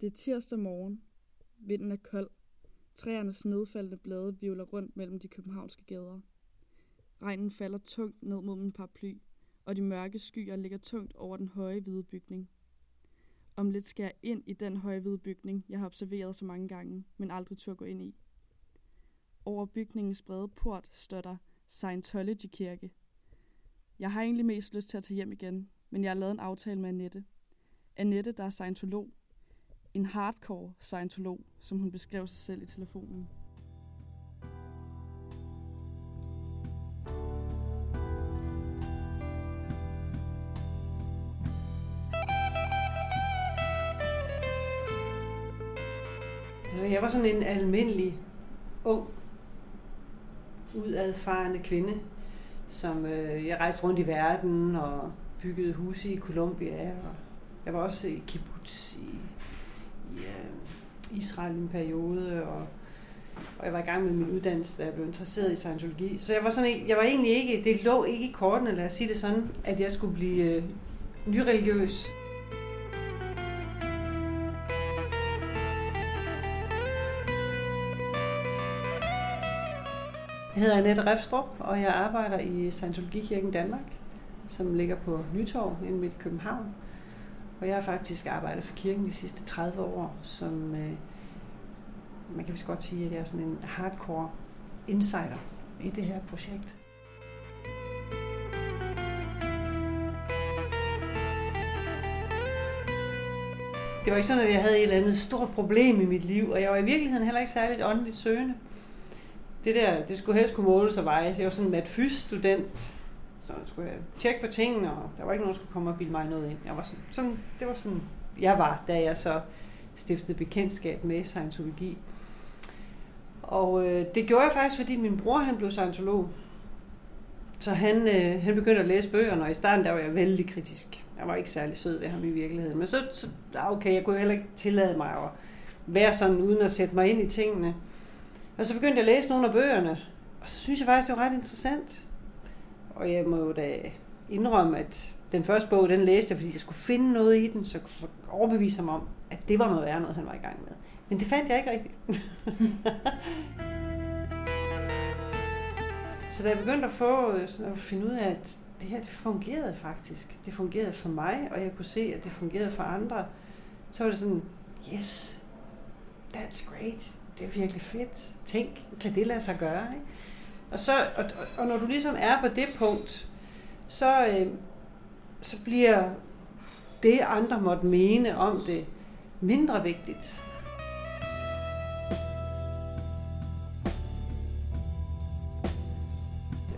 Det er tirsdag morgen. Vinden er kold. Træernes nedfaldende blade vivler rundt mellem de københavnske gader. Regnen falder tungt ned mod min paraply, og de mørke skyer ligger tungt over den høje hvide bygning. Om lidt skal jeg ind i den høje hvide bygning, jeg har observeret så mange gange, men aldrig tør gå ind i. Over bygningens brede port står der Scientology Kirke. Jeg har egentlig mest lyst til at tage hjem igen, men jeg har lavet en aftale med Annette. Annette, der er scientolog. En hardcore scientolog, som hun beskrev sig selv i telefonen. Altså, jeg var sådan en almindelig, ung, udadfarende kvinde, som øh, jeg rejste rundt i verden og byggede huse i Colombia. Og jeg var også i kibbutz i, i øh, Israel en periode, og, og jeg var i gang med min uddannelse, da jeg blev interesseret i Scientology. Så jeg var, sådan en, jeg var egentlig ikke, det lå ikke i kortene, lad os sige det sådan, at jeg skulle blive øh, nyreligiøs. Jeg hedder Annette Refstrup, og jeg arbejder i Scientologikirken Danmark, som ligger på Nytorv inde midt i København. Og jeg har faktisk arbejdet for kirken de sidste 30 år, som øh, man kan vist godt sige, at jeg er sådan en hardcore insider i det her projekt. Det var ikke sådan, at jeg havde et eller andet stort problem i mit liv, og jeg var i virkeligheden heller ikke særligt åndeligt søgende det der, det skulle helst kunne måles og vejes. Jeg var sådan en matfys-student, så jeg tjekke på tingene, og der var ikke nogen, der skulle komme og bilde mig noget ind. Jeg var sådan, sådan, det var sådan, jeg var, da jeg så stiftede bekendtskab med Scientologi. Og øh, det gjorde jeg faktisk, fordi min bror han blev Scientolog. Så han, øh, han begyndte at læse bøgerne, og i starten der var jeg vældig kritisk. Jeg var ikke særlig sød ved ham i virkeligheden. Men så, så ah, okay, jeg kunne heller ikke tillade mig at være sådan, uden at sætte mig ind i tingene. Og så begyndte jeg at læse nogle af bøgerne, og så synes jeg faktisk, det var ret interessant. Og jeg må jo da indrømme, at den første bog, den læste jeg, fordi jeg skulle finde noget i den, så jeg kunne overbevise ham om, at det var noget værre noget, han var i gang med. Men det fandt jeg ikke rigtigt. så da jeg begyndte at få øh, sådan at finde ud af, at det her det fungerede faktisk. Det fungerede for mig, og jeg kunne se, at det fungerede for andre. Så var det sådan, yes, that's great det er virkelig fedt. Tænk, kan det lade sig gøre? Ikke? Og, så, og, og når du ligesom er på det punkt, så, øh, så bliver det, andre måtte mene om det, mindre vigtigt.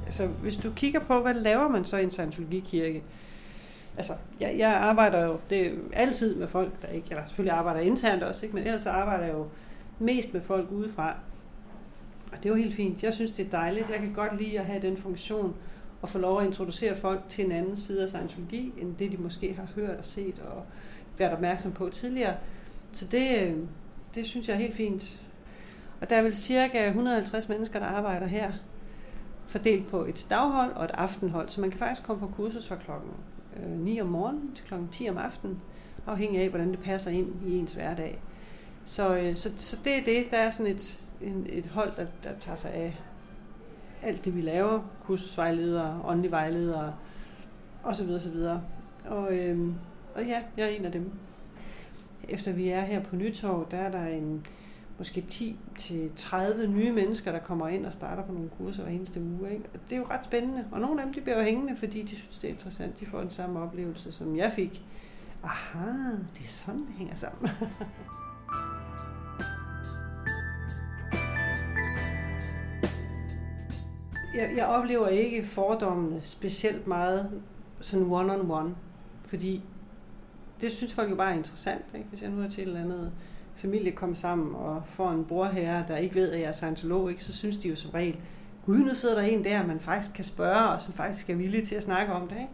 Altså, hvis du kigger på, hvad laver man så i en Scientologikirke? Altså, jeg, jeg arbejder jo det er altid med folk, der ikke, eller selvfølgelig arbejder internt også, ikke? men ellers så arbejder jeg jo mest med folk udefra. Og det var helt fint. Jeg synes, det er dejligt. Jeg kan godt lide at have den funktion og få lov at introducere folk til en anden side af Scientology, end det de måske har hørt og set og været opmærksom på tidligere. Så det, øh, det synes jeg er helt fint. Og der er vel cirka 150 mennesker, der arbejder her, fordelt på et daghold og et aftenhold. Så man kan faktisk komme på kursus fra klokken øh, 9 om morgenen til klokken 10 om aftenen, afhængig af, hvordan det passer ind i ens hverdag. Så, øh, så, så det er det. Der er sådan et, en, et hold, der, der tager sig af alt det, vi laver. Kursusvejledere, åndelige vejledere, og så videre, så videre. Og, øhm, og ja, jeg er en af dem. Efter vi er her på Nytorv, der er der en måske 10-30 nye mennesker, der kommer ind og starter på nogle kurser hver eneste uge. Ikke? Og det er jo ret spændende. Og nogle af dem de bliver jo hængende, fordi de synes, det er interessant. De får den samme oplevelse, som jeg fik. Aha, det er sådan, det hænger sammen. jeg, jeg oplever ikke fordommene specielt meget sådan one-on-one, fordi det synes folk jo bare er interessant. Ikke? Hvis jeg nu er til et eller andet familie kommer sammen og får en bror her, der ikke ved, at jeg er scientolog, ikke, så synes de jo som regel, gud, nu sidder der en der, man faktisk kan spørge, og som faktisk er villig til at snakke om det. Ikke?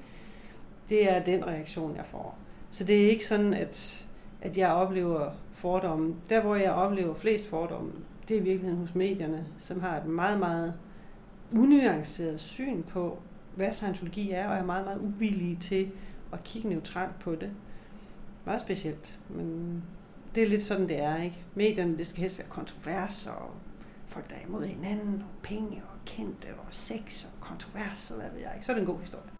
Det er den reaktion, jeg får. Så det er ikke sådan, at, at jeg oplever fordomme. Der, hvor jeg oplever flest fordomme, det er i virkeligheden hos medierne, som har et meget, meget unuanceret syn på, hvad Scientologi er, og er meget, meget uvillige til at kigge neutralt på det. Meget specielt, men det er lidt sådan, det er, ikke? Medierne, det skal helst være kontrovers, og folk, der er imod hinanden, og penge, og kendte, og sex, og kontrovers, og hvad ved jeg ikke. Så er det en god historie.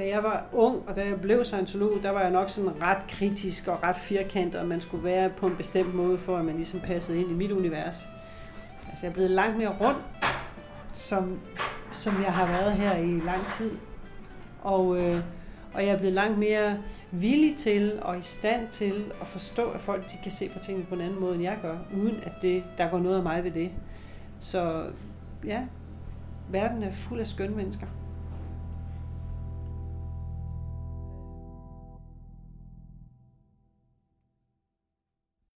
Da jeg var ung, og da jeg blev scientolog, der var jeg nok sådan ret kritisk og ret firkantet, og man skulle være på en bestemt måde, for at man ligesom passede ind i mit univers. Altså jeg er blevet langt mere rundt, som, som jeg har været her i lang tid. Og, øh, og jeg er blevet langt mere villig til og i stand til at forstå, at folk de kan se på tingene på en anden måde, end jeg gør, uden at det, der går noget af mig ved det. Så ja, verden er fuld af skønne mennesker.